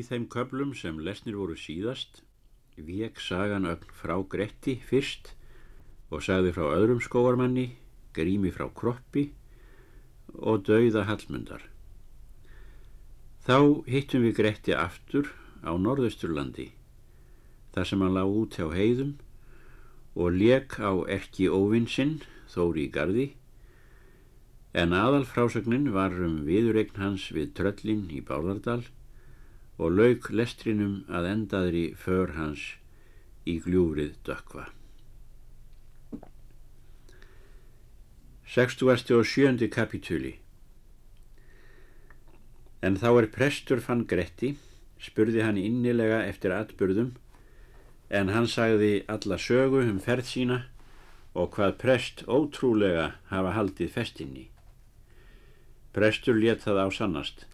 Í þeim köplum sem lesnir voru síðast vek sagan ögn frá Gretti fyrst og sagði frá öðrum skóarmanni, grími frá kroppi og dauða hallmundar. Þá hittum við Gretti aftur á Norðausturlandi, þar sem hann lág út hjá heiðum og leik á erki óvinsinn, þóri í gardi, en aðal frásögnin var um viðuregn hans við tröllin í Bárðardal og lauk lestrinum að endaðri för hans í gljúrið dökva. 67. kapitúli En þá er prestur fann Gretti, spurði hann innilega eftir atburðum, en hann sagði alla sögu um ferð sína og hvað prest ótrúlega hafa haldið festinni. Prestur let það á sannast.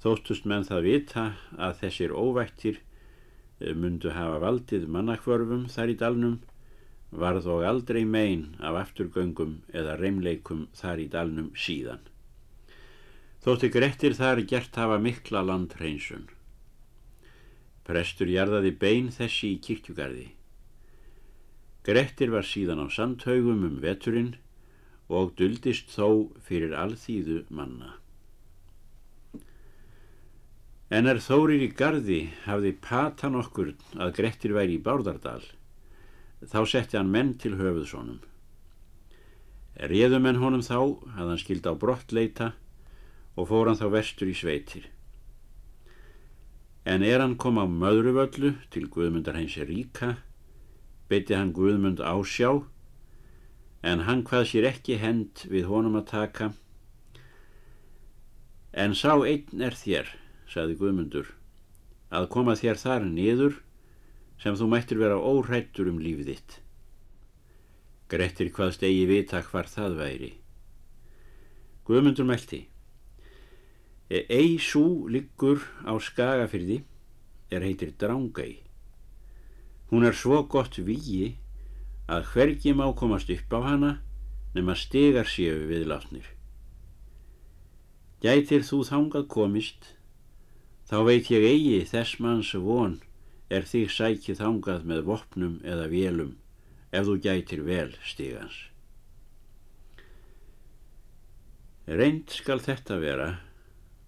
Þóttust menn það vita að þessir óvættir eh, mundu hafa valdið mannakvörfum þar í dalnum, varð og aldrei mein af afturgöngum eða reymleikum þar í dalnum síðan. Þótti Grettir þar gert hafa mikla landhreinsun. Prestur jarðaði bein þessi í kirkjugarði. Grettir var síðan á sandhaugum um veturinn og duldist þó fyrir alþýðu manna. En er Þórir í gardi hafði patan okkur að Grettir væri í Bárðardal, þá setti hann menn til höfuðsónum. Réðum en honum þá að hann skild á brott leita og fór hann þá vestur í sveitir. En er hann kom á möðruvöllu til Guðmundar heinsi ríka, beiti hann Guðmund ásjá, en hann hvað sér ekki hend við honum að taka. En sá einn er þér, saði Guðmundur, að koma þér þar niður sem þú mættir vera óhrættur um lífið þitt. Grettir hvað stegi vita hvar það væri. Guðmundur meldi. Ei sú liggur á skagafyrði er heitir Drángæ. Hún er svo gott víi að hvergi má komast upp á hana nema stegar séu við látnir. Gætir þú þangað komist, þá veit ég eigi þess manns von er þig sækið þangað með vopnum eða vélum ef þú gætir vel stigans. Reynd skal þetta vera,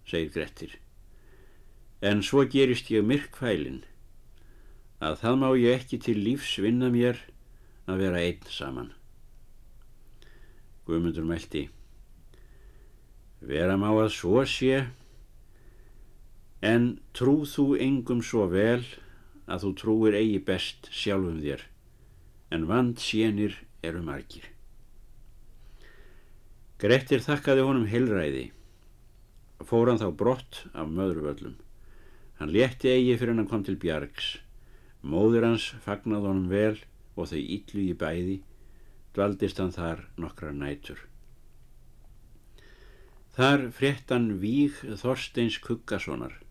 segir Grettir, en svo gerist ég myrkfælin að það má ég ekki til lífs vinna mér að vera einn saman. Guðmundur meldi. Vera má að svo sé, en trú þú engum svo vel að þú trúir eigi best sjálfum þér, en vand sénir eru margir. Grettir þakkaði honum heilræði, fór hann þá brott af möðruvöllum. Hann létti eigi fyrir hann kom til bjargs. Móður hans fagnaði honum vel og þau yllu í bæði, dvaldist hann þar nokkra nætur. Þar fréttan Víg Þorsteins Kuggasonar.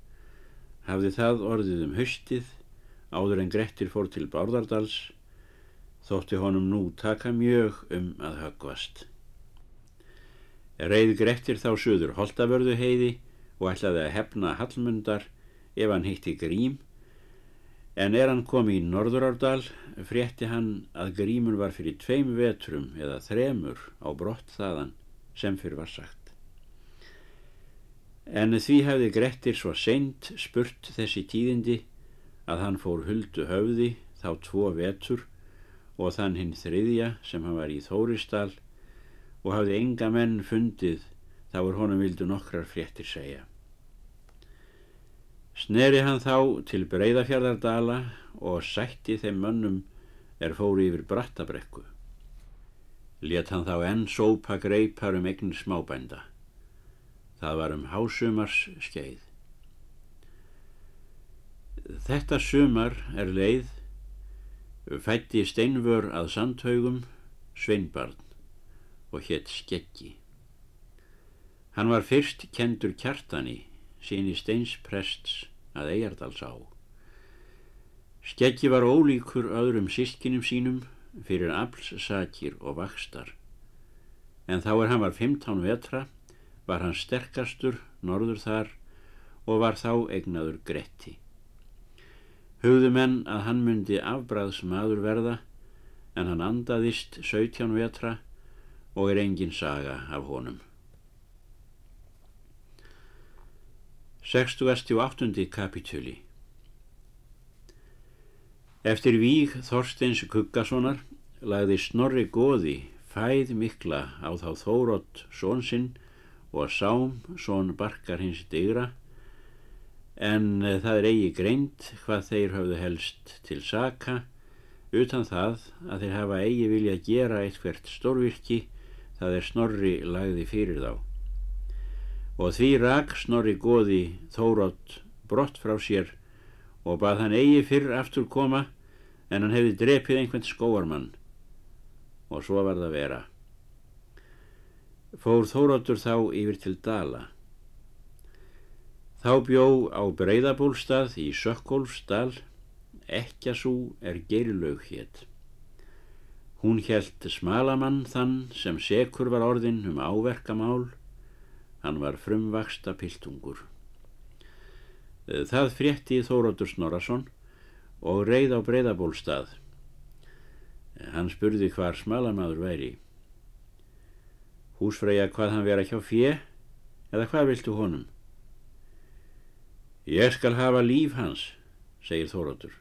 Hafði það orðið um haustið, áður en Grettir fór til Bárðardals, þótti honum nú taka mjög um að höggvast. Reið Grettir þá söður Holtavörðu heiði og ætlaði að hefna Hallmundar ef hann heitti Grím En er hann komið í Norðurárdal, frétti hann að grímun var fyrir tveim vetrum eða þremur á brott þaðan sem fyrir var sagt. En því hefði Grettir svo seint spurt þessi tíðindi að hann fór huldu höfði þá tvo vetur og þann hinn þriðja sem hann var í Þóristal og hafði enga menn fundið þá er honum vildu nokkrar fréttir segja. Sneri hann þá til breyðafjörðardala og sætti þeim mönnum er fóri yfir brattabrekku. Let hann þá enn sópa greipar um eigin smábænda. Það var um hásumars skeið. Þetta sumar er leið, fætti steinvör að sandhaugum, sveinbarn og hétt skeggi. Hann var fyrst kendur kjartani, síni steinsprests að Eyjardals á. Skeggi var ólíkur öðrum sískinum sínum fyrir aflssakir og vakstar. En þá er hann var 15 vetra, var hann sterkastur norður þar og var þá egnaður Gretti. Hugðu menn að hann myndi afbræðs maður verða en hann andaðist 17 vetra og er engin saga af honum. 68. kapitúli Eftir víg Þorsteins Kuggasonar lagði Snorri Góði fæð mikla á þá Þórótt svonsinn og Sám svon barkar hins digra en það er eigi greint hvað þeir hafðu helst til saka utan það að þeir hafa eigi vilja gera eitthvert stórvirki það er Snorri lagði fyrir þá. Og því rak Snorri goði Þórótt brott frá sér og bað hann eigi fyrr aftur koma en hann hefði drepið einhvern skóarmann og svo var það vera fór Þóróttur þá yfir til Dala Þá bjó á Breiðabólstað í Sökkólfsdal, ekkjasú er gerilög hétt. Hún helt smalamann þann sem sekur var orðin um áverkamál, hann var frumvaksta piltungur. Það frétti Þóróttur Snorarsson og reið á Breiðabólstað. Hann spurði hvar smalamadur væri. Húsfreyja hvað hann vera hjá fjö eða hvað viltu honum? Ég skal hafa líf hans, segir Þóróttur,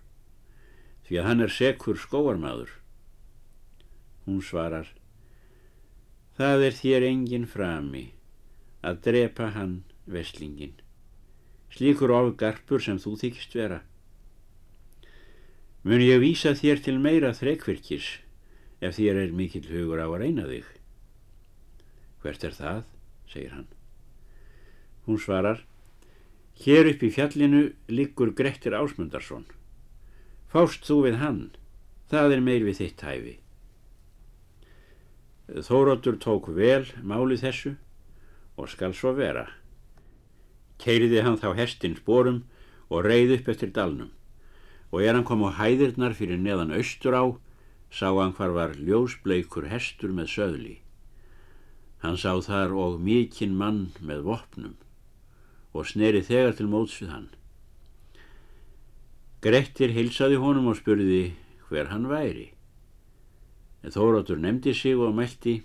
því að hann er sekur skóarmadur. Hún svarar, það er þér engin frami að drepa hann veslingin, slíkur ofgarpur sem þú þykist vera. Mun ég vísa þér til meira þrekvirkis ef þér er mikill hugur á að reyna þig. Hvert er það, segir hann. Hún svarar, Hér upp í fjallinu liggur Grettir Ásmundarsson. Fást þú við hann, það er meir við þitt hæfi. Þóróttur tók vel málið þessu og skal svo vera. Keiriði hann þá hestin spórum og reið upp eftir dalnum og er hann kom á hæðirnar fyrir neðan austur á, sá hann hvar var ljósbleikur hestur með söðli. Hann sá þar og mikinn mann með vopnum og sneri þegar til móts við hann. Grettir hilsaði honum og spurði hver hann væri. En Þóratur nefndi sig og mælti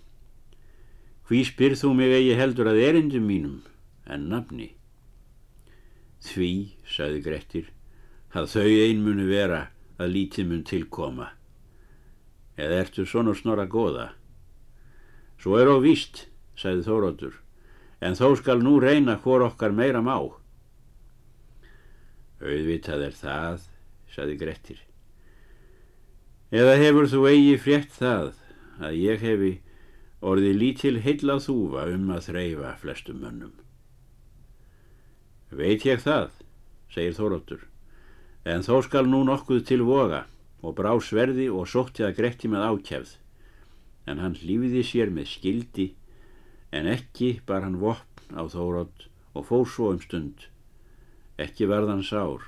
Hví spyrð þú mig að ég heldur að erindum mínum en nafni? Því, sagði Grettir, að þau einmunu vera að lítið mun tilkoma. Eða ertu svona snorra goða? Svo er á víst, sagði Þóratur, en þó skal nú reyna hvor okkar meira má. Auðvitað er það, saði Grettir. Eða hefur þú eigi frétt það að ég hefi orðið lítil heilla þúfa um að þreyfa flestum mönnum. Veit ég það, segir Þóróttur, en þó skal nú nokkuð til voga og brá sverði og sótti að Gretti með ákjæfð, en hann lífiði sér með skildi en ekki bar hann vopn á þórótt og fór svo um stund. Ekki verðan sár.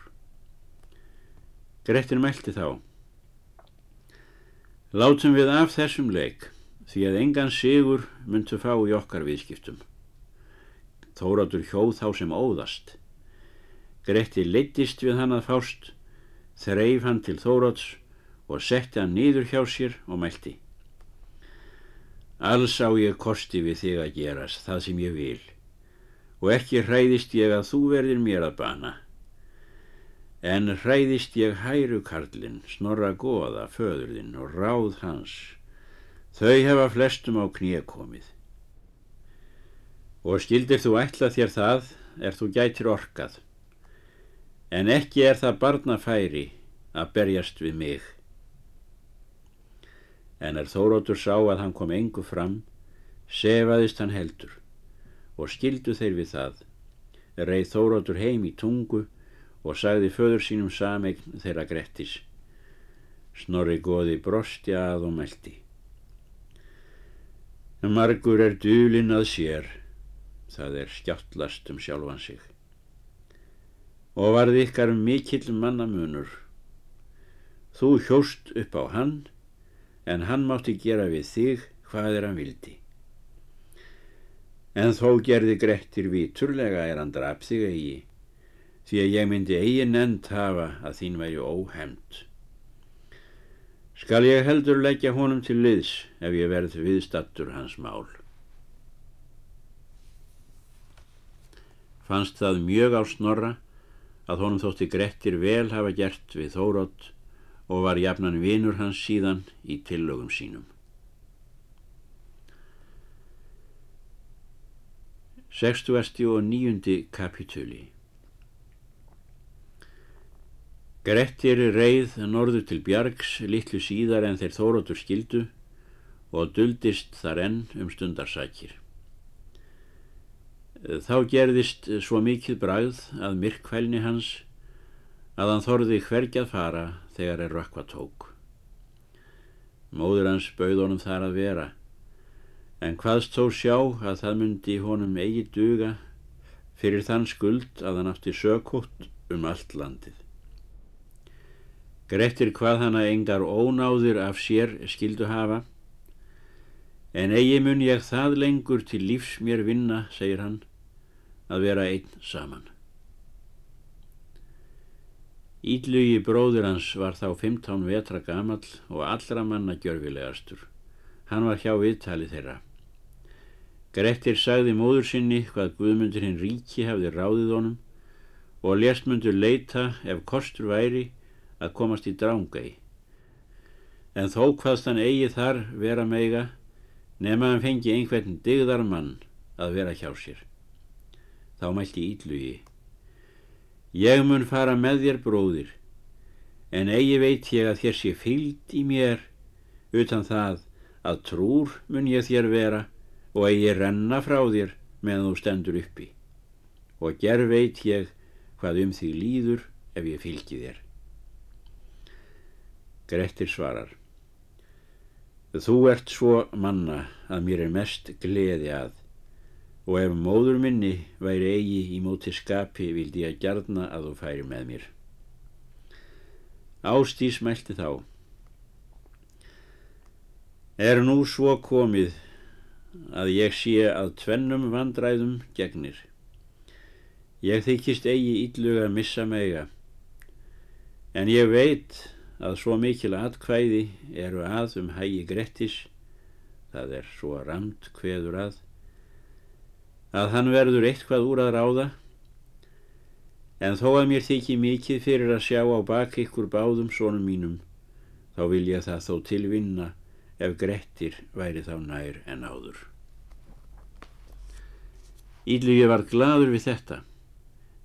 Grettir meldi þá. Látum við af þessum leik því að engan sigur myndu fá í okkar viðskiptum. Þóróttur hjóð þá sem óðast. Grettir leittist við hann að fást, þreif hann til Þórótts og setti hann nýður hjá sér og mælti. Alls á ég kosti við þig að gerast það sem ég vil og ekki hræðist ég að þú verðir mér að bana. En hræðist ég hæru karlinn, snorra goða, föðurðinn og ráð hans. Þau hefa flestum á knið komið. Og skildir þú ætla þér það, er þú gætir orkað. En ekki er það barnafæri að berjast við mig en er Þórótur sá að hann kom engu fram, sefaðist hann heldur og skildu þeir við það. Reið Þórótur heim í tungu og sagði föður sínum samegn þeirra Grettis. Snorri goði brosti að og meldi. Margur er dulinn að sér, það er skjáttlast um sjálfan sig. Og varði ykkar mikill mannamunur. Þú hjóst upp á hann, en hann mátti gera við þig hvað er hann vildi. En þó gerði Grettir víturlega er hann draf þig eigi því að ég myndi eigin end hafa að þín væri óhemd. Skal ég heldur leggja honum til liðs ef ég verð viðstattur hans mál. Fannst það mjög á snorra að honum þótti Grettir vel hafa gert við Þórótt og var jafnan vinur hans síðan í tillögum sínum. Sextuasti og níundi kapitúli Grettir reið norður til Bjargs litlu síðar en þeir þórótur skildu og duldist þar enn um stundarsakir. Þá gerðist svo mikið bragð að myrkvælni hans að hann þorði hvergjað fara þegar er rökkva tók. Móður hans bauð honum þar að vera, en hvaðst þó sjá að það myndi honum eigi duga fyrir þann skuld að hann átti sökótt um allt landið. Grettir hvað hana engar ónáðir af sér skildu hafa, en eigi mun ég það lengur til lífs mér vinna, segir hann, að vera einn saman. Ídlugi bróður hans var þá 15 vetra gamal og allra manna gjörfilegastur. Hann var hjá viðtali þeirra. Grettir sagði móður sinni hvað Guðmundur hinn ríki hefði ráðið honum og lésmundur leita ef kostur væri að komast í drángægi. En þó hvaðst hann eigi þar vera meiga nema hann fengi einhvern digðar mann að vera hjá sér. Þá mælti Ídlugi. Ég mun fara með þér bróðir, en eigi veit ég að þér sé fyllt í mér, utan það að trúr mun ég þér vera og eigi renna frá þér meðan þú stendur uppi. Og ger veit ég hvað um þig líður ef ég fylgi þér. Grettir svarar. Þú ert svo manna að mér er mest gleði að og ef móður minni væri eigi í móti skapi vildi ég gerðna að þú færi með mér. Ástís mælti þá. Er nú svo komið að ég sé að tvennum vandræðum gegnir. Ég þykist eigi ílluga að missa mega, en ég veit að svo mikil atkvæði eru að um hægi Grettis, það er svo ramt hveður að, að hann verður eitthvað úr að ráða en þó að mér þykji mikið fyrir að sjá á bak ykkur báðum sónum mínum þá vil ég það þó tilvinna ef Grettir væri þá nær en áður. Ídlugi var gladur við þetta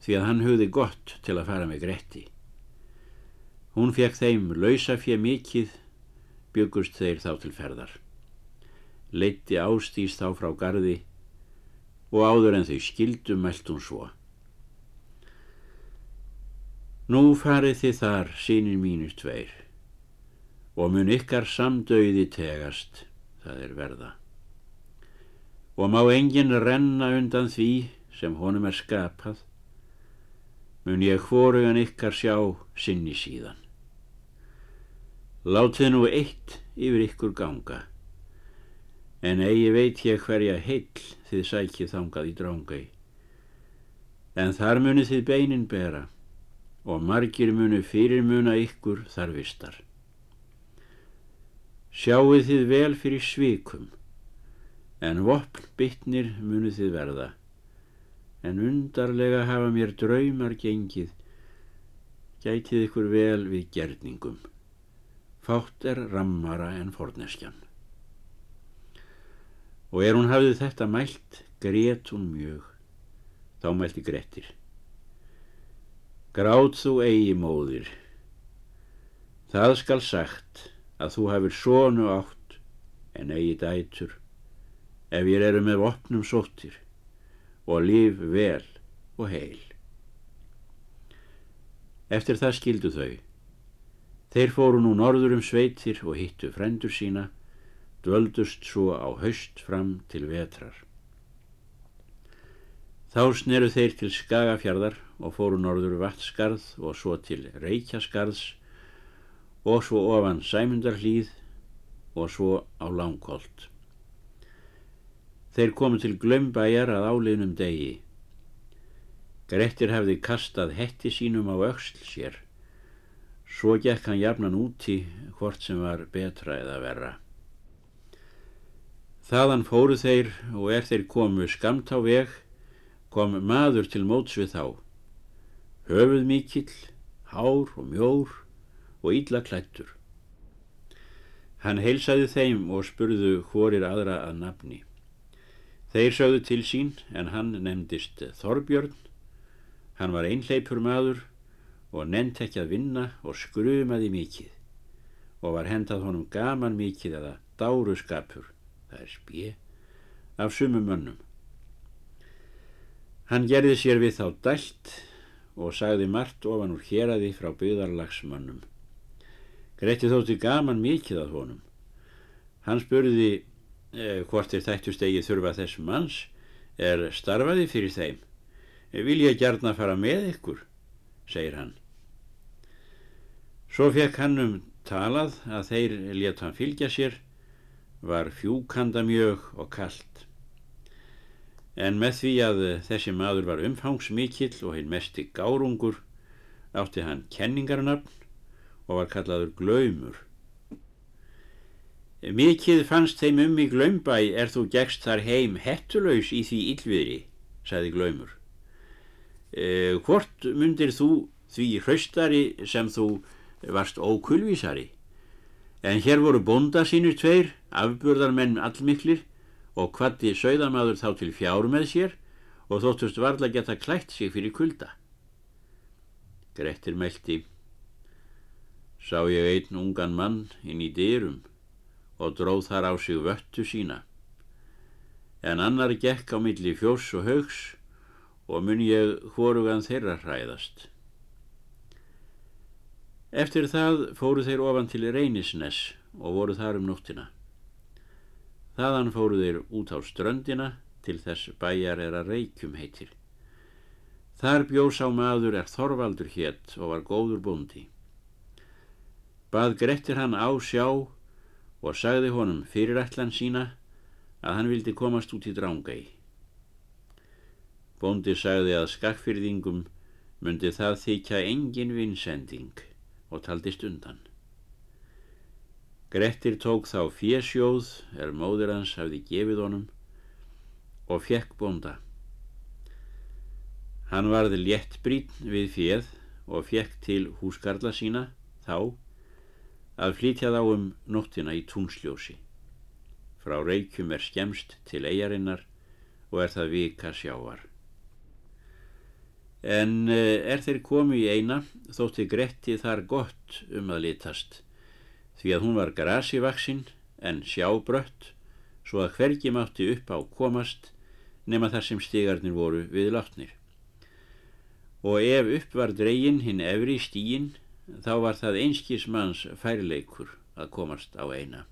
því að hann hugði gott til að fara með Gretti. Hún fekk þeim lausafja mikið byggust þeir þá til ferðar. Leitti ástýst þá frá gardi og áður en þau skildu mælt hún svo. Nú farið þið þar sínir mínus tveir og mun ykkar samdauði tegast, það er verða. Og má enginn renna undan því sem honum er skapað, mun ég hvorugan ykkar sjá sinni síðan. Látið nú eitt yfir ykkur ganga en eigi veit ég hverja heill þið sækið þangað í drángau. En þar muni þið beinin bera og margir muni fyrir muna ykkur þar vistar. Sjáuð þið vel fyrir svikum, en vopn bytnir muni þið verða, en undarlega hafa mér draumar gengið, gætið ykkur vel við gerningum. Fátt er rammara en forneskjan og er hún hafið þetta mælt, grét hún mjög. Þá mælti Grettir. Gráð þú eigi móðir. Það skal sagt að þú hafið sónu átt en eigi dætur ef ég eru með opnum sóttir og líf vel og heil. Eftir það skildu þau. Þeir fóru nú norður um sveitir og hittu frendur sína dvöldust svo á haust fram til vetrar. Þá sneru þeir til Skagafjardar og fóru norður Vattskarð og svo til Reykjaskarðs og svo ofan Sæmundarhlýð og svo á Langholt. Þeir komu til Glömbæjar að áliðnum degi. Grettir hefði kastað hetti sínum á auksl sér. Svo gekk hann jafnan úti hvort sem var betra eða verra. Þaðan fóru þeir og er þeir komu skamt á veg, kom maður til móts við þá. Höfuð mikill, hár og mjór og illa klættur. Hann heilsaði þeim og spurðu hvorir aðra að nafni. Þeir sögðu til sín en hann nefndist Þorbjörn. Hann var einleipur maður og nefnt ekki að vinna og skrumaði mikið og var hendað honum gaman mikið eða dáru skapur er spje, af sumum mönnum. Hann gerði sér við þá dælt og sagði margt ofan úr héræði frá byðarlagsmönnum. Gretti þótti gaman mikið að honum. Hann spurði eh, hvort þeir þættu stegið þurfa þessum manns, er starfaði fyrir þeim. Vil ég gærna fara með ykkur, segir hann. Svo fekk hann um talað að þeir let hann fylgja sér var fjúkanda mjög og kallt. En með því að þessi maður var umfangsmikill og hinn mesti gárungur átti hann kenningarnafn og var kallaður glaumur. Mikið fannst þeim um í glaumbæ er þú gegst þar heim hettulaus í því yllviðri, sagði glaumur. E, hvort myndir þú því hraustari sem þú varst ókulvísari? En hér voru bonda sínir tveir, afburðarmenn allmiklir og kvatti sögðamaður þá til fjár með sér og þóttust varla geta klætt sig fyrir kulda. Grettir meldi. Sá ég einn ungan mann inn í dyrum og dróð þar á sig vöttu sína. En annar gekk á milli fjós og haugs og mun ég hvorugan þeirra hræðast. Eftir það fóru þeir ofan til Reynisnes og voru þar um nóttina. Þaðan fóru þeir út á ströndina til þess bæjar er að reykjum heitir. Þar bjós á maður er Þorvaldur hétt og var góður búndi. Bað Grettir hann á sjá og sagði honum fyrirætlan sína að hann vildi komast út í drángægi. Bóndi sagði að skakkfyrðingum myndi það þykja engin vinsending og taldist undan. Grettir tók þá fésjóð er móður hans hafði gefið honum og fekk bonda. Hann varði létt brít við féð og fekk til húsgarla sína þá að flytja þá um nóttina í túnsljósi. Frá reykjum er skemst til eigarinnar og er það vika sjávar en eh, er þeir komu í eina þótti Gretti þar gott um að litast. Því að hún var grasivaksinn en sjábrött svo að hvergi mátti upp á komast nema þar sem stigarnir voru við látnir. Og ef upp var dregin hinn efri stíin þá var það einskismanns færleikur að komast á eina.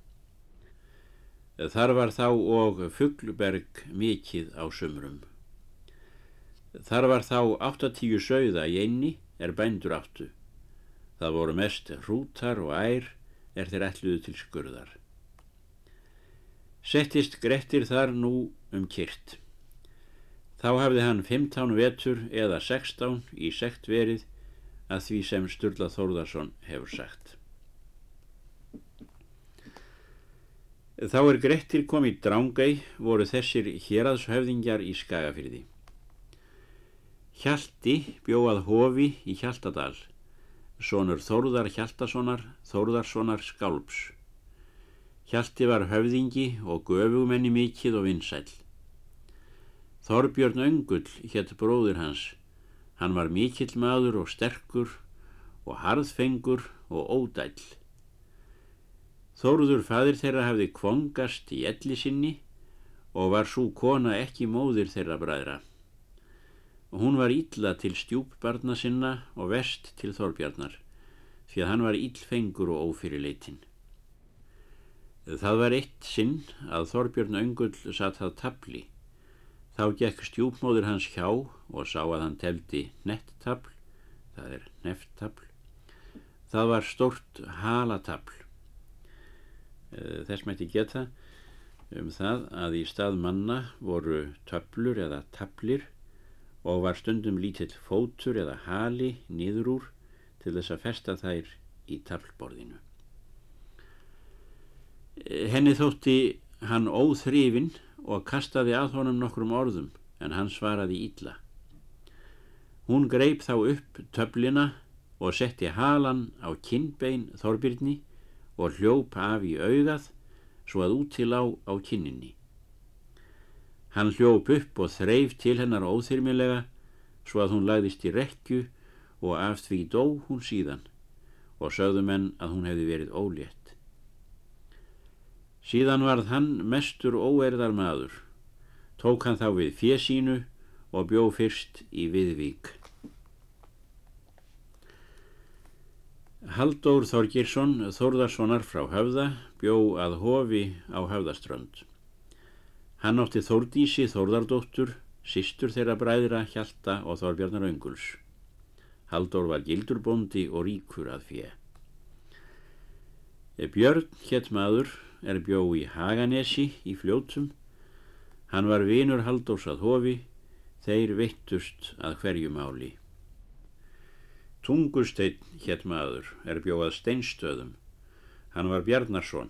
Þar var þá og fuggluberg mikið á sumrum Þar var þá 80 sögða í einni er bændur áttu. Það voru mest hrútar og ær er þeir ætluðu til skurðar. Settist Grettir þar nú um kyrt. Þá hafði hann 15 vetur eða 16 í sekt verið að því sem Sturla Þórðarsson hefur sagt. Þá er Grettir komið drángæ voru þessir héraðshöfðingjar í Skagafyrði. Hjalti bjóað hofi í Hjaltadal, sonur Þórðar Hjaltasonar, Þórðarssonar Skálps. Hjalti var höfðingi og göfumenni mikið og vinsæl. Þorbjörn Öngull hétt bróður hans. Hann var mikill maður og sterkur og harðfengur og ódæl. Þóruður fadir þeirra hafði kvongast í elli sinni og var svo kona ekki móðir þeirra bræðra og hún var ítla til stjúpbarna sinna og vest til Þorbjarnar því að hann var íllfengur og ófyrirleitinn. Það var eitt sinn að Þorbjörn Öngull satt það tabli. Þá gekk stjúpmóður hans hjá og sá að hann teldi nettabl, það er nefttabl. Það var stort halatabl. Eh, þess mætti geta um það að í stað manna voru tablur eða tablir og var stundum lítill fótur eða hali nýður úr til þess að festa þær í taflborðinu. Henni þótti hann óþrifin og kastaði að honum nokkrum orðum en hann svaraði ítla. Hún greip þá upp töflina og setti halan á kinnbein Þorbirni og hljóp af í augað svo að út til á á kinninni. Hann hljóp upp og þreif til hennar óþyrmilega svo að hún lagðist í rekju og af því dó hún síðan og sögðu menn að hún hefði verið ólétt. Síðan varð hann mestur óerðar maður, tók hann þá við fjesínu og bjó fyrst í Viðvík. Halldór Þorgirsson, Þórðarssonar frá Höfða, bjó að hofi á Höfðaströnd. Hann átti Þórdísi Þórðardóttur, sístur þeirra bræðra Hjalta og Þorbjarnar Önguls. Halldór var gildurbóndi og ríkur að fjö. Björn hétt maður er bjó í Haganesi í fljótum. Hann var vinur Halldórs að hofi, þeir veittust að hverju máli. Tungusteinn hétt maður er bjóðað steinstöðum. Hann var Bjarnarsson,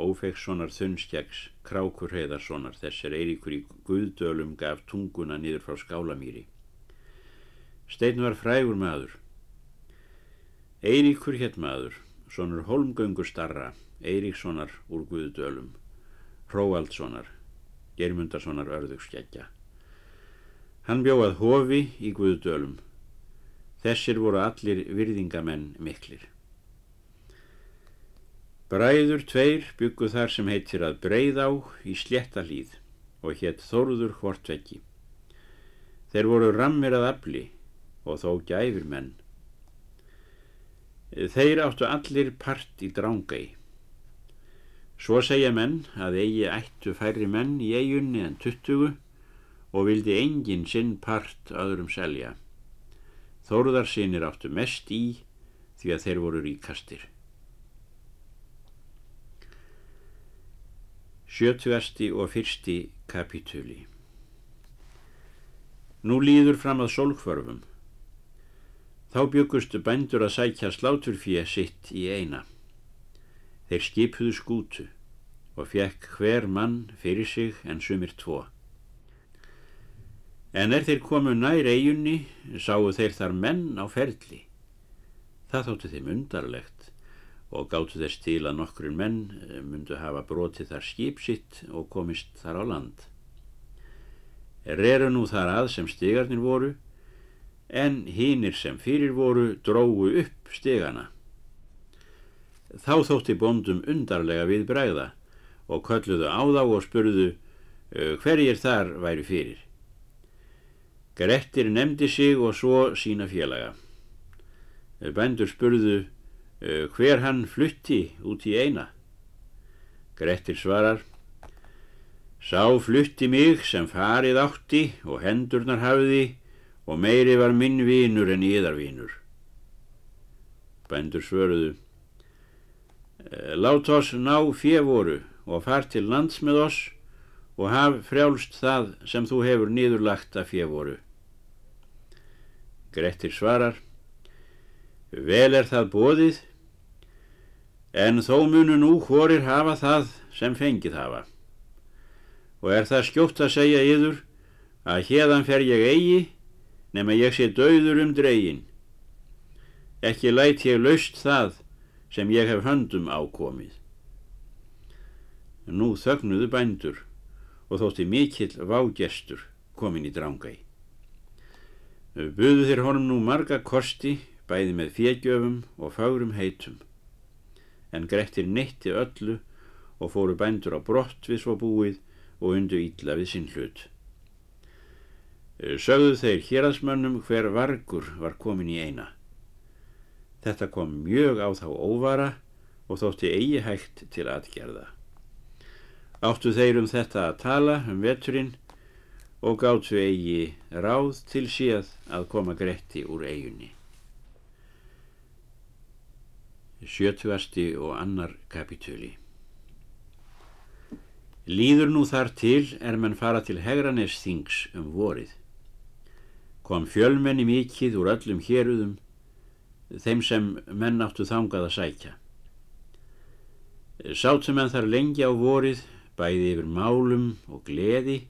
Ófeikssonar Þunnskjags, Krákur Heiðarssonar, þessir Eiríkur í Guðdölum gaf tunguna nýður frá Skálamýri. Steinn var frægur maður. Eiríkur hétt maður, sonur Holmgöngu starra, Eiríkssonar úr Guðdölum, Hróaldssonar, Germundarssonar örðugskjækja. Hann bjóðað hofi í Guðdölum, Þessir voru allir virðingamenn miklir. Bræður tveir byggu þar sem heitir að Breiðá í Sléttalíð og hétt Þóruður Hvortveggi. Þeir voru rammir að afli og þó gæfir menn. Þeir áttu allir part í drángægi. Svo segja menn að eigi ættu færri menn í eigunni en tuttugu og vildi engin sinn part öðrum selja. Þóruðarsinir áttu mest í því að þeir voru ríkastir. Sjötuasti og fyrsti kapitúli Nú líður fram að sólkvörfum. Þá byggustu bændur að sækja sláturfíja sitt í eina. Þeir skipuðu skútu og fekk hver mann fyrir sig en sumir tvo. En er þeir komu nær eigunni, sáu þeir þar menn á ferli. Það þóttu þeim undarlegt og gáttu þess til að nokkur menn eh, myndu hafa brotið þar skip sitt og komist þar á land. Reru nú þar að sem stegarnir voru, en hínir sem fyrir voru drógu upp stegana. Þá þótti bóndum undarlega við bræða og kölluðu á þá og spurðu eh, hverjir þar væri fyrir. Grettir nefndi sig og svo sína félaga. Bændur spurðu hver hann flutti út í eina. Grettir svarar Sá flutti mig sem farið átti og hendurnar hafiði og meiri var minn vínur en íðarvínur. Bændur svöruðu eh, Lát oss ná fjevoru og far til lands með oss og haf frjálst það sem þú hefur nýðurlagt að fjevoru. Grettir svarar Vel er það bóðið en þó munu nú hvorir hafa það sem fengið hafa. Og er það skjótt að segja yður að hérðan fer ég eigi nema ég sé döður um dregin ekki læt ég laust það sem ég hef höndum ákomið. Nú þögnuðu bændur og þótti mikill vágestur komin í drángæg Buðu þeir honum nú marga kosti, bæði með fégjöfum og fárum heitum. En Grettir neytti öllu og fóru bændur á brott við svo búið og undu ítla við sinn hlut. Sögðu þeir héradsmönnum hver vargur var komin í eina. Þetta kom mjög á þá óvara og þótti eigi hægt til aðgerða. Áttu þeir um þetta að tala um veturinn og gáttu eigi ráð til síð að koma Gretti úr eigunni. Sjötugasti og annar kapitúli Líður nú þar til er mann fara til Hegranes þings um vorið. kom fjölmenni mikið úr öllum héruðum, þeim sem menn áttu þangað að sækja. Sátum en þar lengi á vorið, bæði yfir málum og gleði,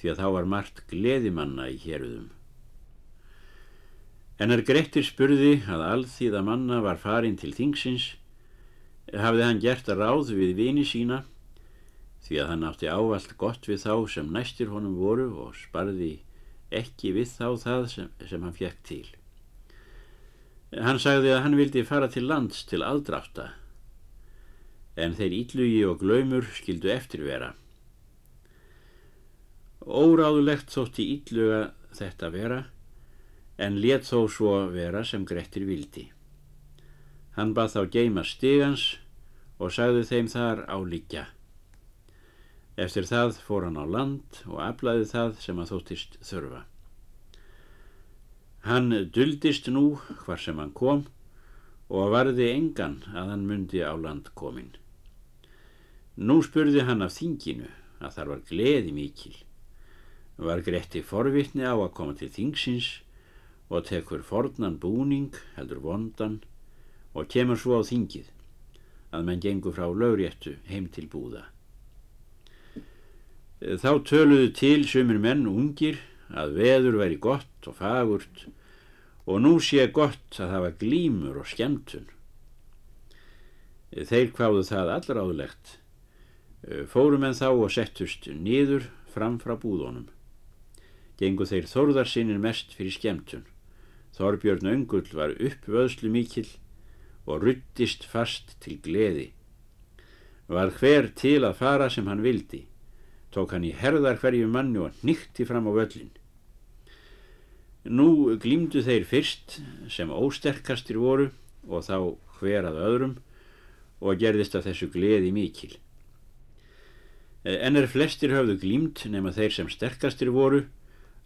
því að þá var margt gleðimanna í héruðum. En er Grettir spurði að alþýða manna var farin til þingsins, hafði hann gert ráð við vini sína, því að hann átti ávalt gott við þá sem næstir honum voru og sparði ekki við þá það sem, sem hann fjekk til. Hann sagði að hann vildi fara til lands til aðdráta, en þeir íllugi og glaumur skildu eftirvera. Óráðulegt þótti ílluga þetta vera, en let þó svo vera sem Grettir vildi. Hann bað þá geima stigans og sagði þeim þar á líkja. Eftir það fór hann á land og aflaði það sem að þóttist þörfa. Hann duldist nú hvar sem hann kom og varði engan að hann myndi á land komin. Nú spurði hann af þinginu að þar var gleði mikil. Var Gretti forvittni á að koma til þingsins og tekur fornan búning, heldur vondan, og kemur svo á þingið að menn gengur frá lögréttu heim til búða. Þá töluðu til sumir menn ungir að veður væri gott og fagurt og nú sé gott að hafa glímur og skemmtun. Þeir kváðu það allráðlegt. Fórum en þá og settust nýður fram frá búðunum. Gengu þeir þorðarsinnir mest fyrir skemmtun. Þorbjörn Öngull var uppvöðslu mikill og ruttist fast til gleði. Var hver til að fara sem hann vildi tók hann í herðar hverju manni og nýtti fram á völlin. Nú glýmdu þeir fyrst sem ósterkastir voru og þá hver að öðrum og gerðist af þessu gleði mikil. En er flestir höfðu glýmt nema þeir sem sterkastir voru,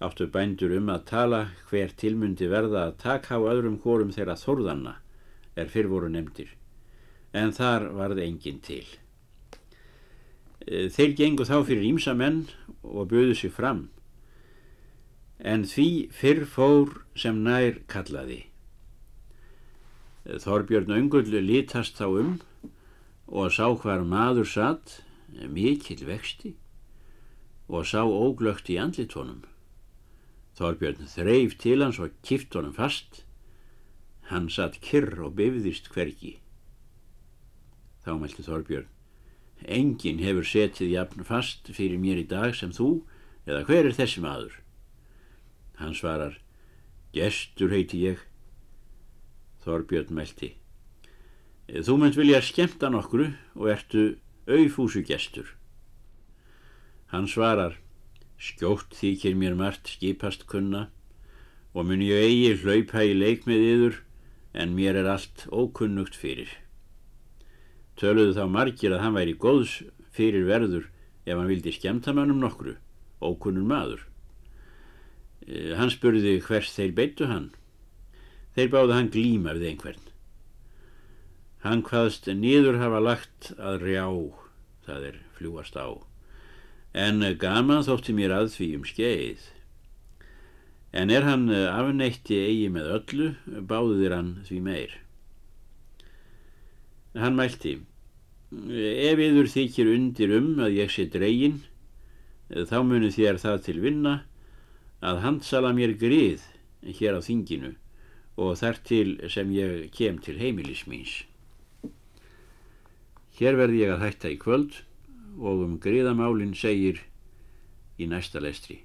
áttu bændur um að tala hver tilmundi verða að taka á öðrum hórum þeirra þorðanna er fyrr voru nefndir, en þar varði engin til. Eh, þeir gengu þá fyrir ímsa menn og böðu sér fram, en því fyrr fór sem nær kallaði. Eh, Þorbjörn Öngull litast þá um og sá hvar maður satt, mikill vexti, og sá óglögt í andlitónum. Þorbjörn þreif til hans og kift honum fast. Hann satt kyrr og befðist hverki. Þá mælti Þorbjörn. Engin hefur setið jafn fast fyrir mér í dag sem þú, eða hver er þessi maður? Hann svarar, gestur heiti ég. Þorbjörn meldi. Þú mynd vilja skemta nokkru og ertu auðfúsu gestur. Hann svarar, skjótt þykir mér margt skipast kunna og mun ég eigi hlaupa í leik með yður en mér er allt ókunnugt fyrir. Töluðu þá margir að hann væri góðs fyrir verður ef hann vildi skemta mannum nokkru, ókunnun maður. E, hann spurði hvers þeir beittu hann. Þeir báðu hann glíma við einhvern. Hann hvaðst nýður hafa lagt að rjá, það er fljúast á. En gaman þótti mér að því um skeið. En er hann afneitti eigi með öllu, báðuðir hann því meir. Hann mælti, ef yður þykir undir um að ég sé dregin, þá munu þér það til vinna að handsala mér grið hér á þinginu og þar til sem ég kem til heimilis míns. Hér verði ég að hætta í kvöld og um griðamálinn segir í næsta lestri.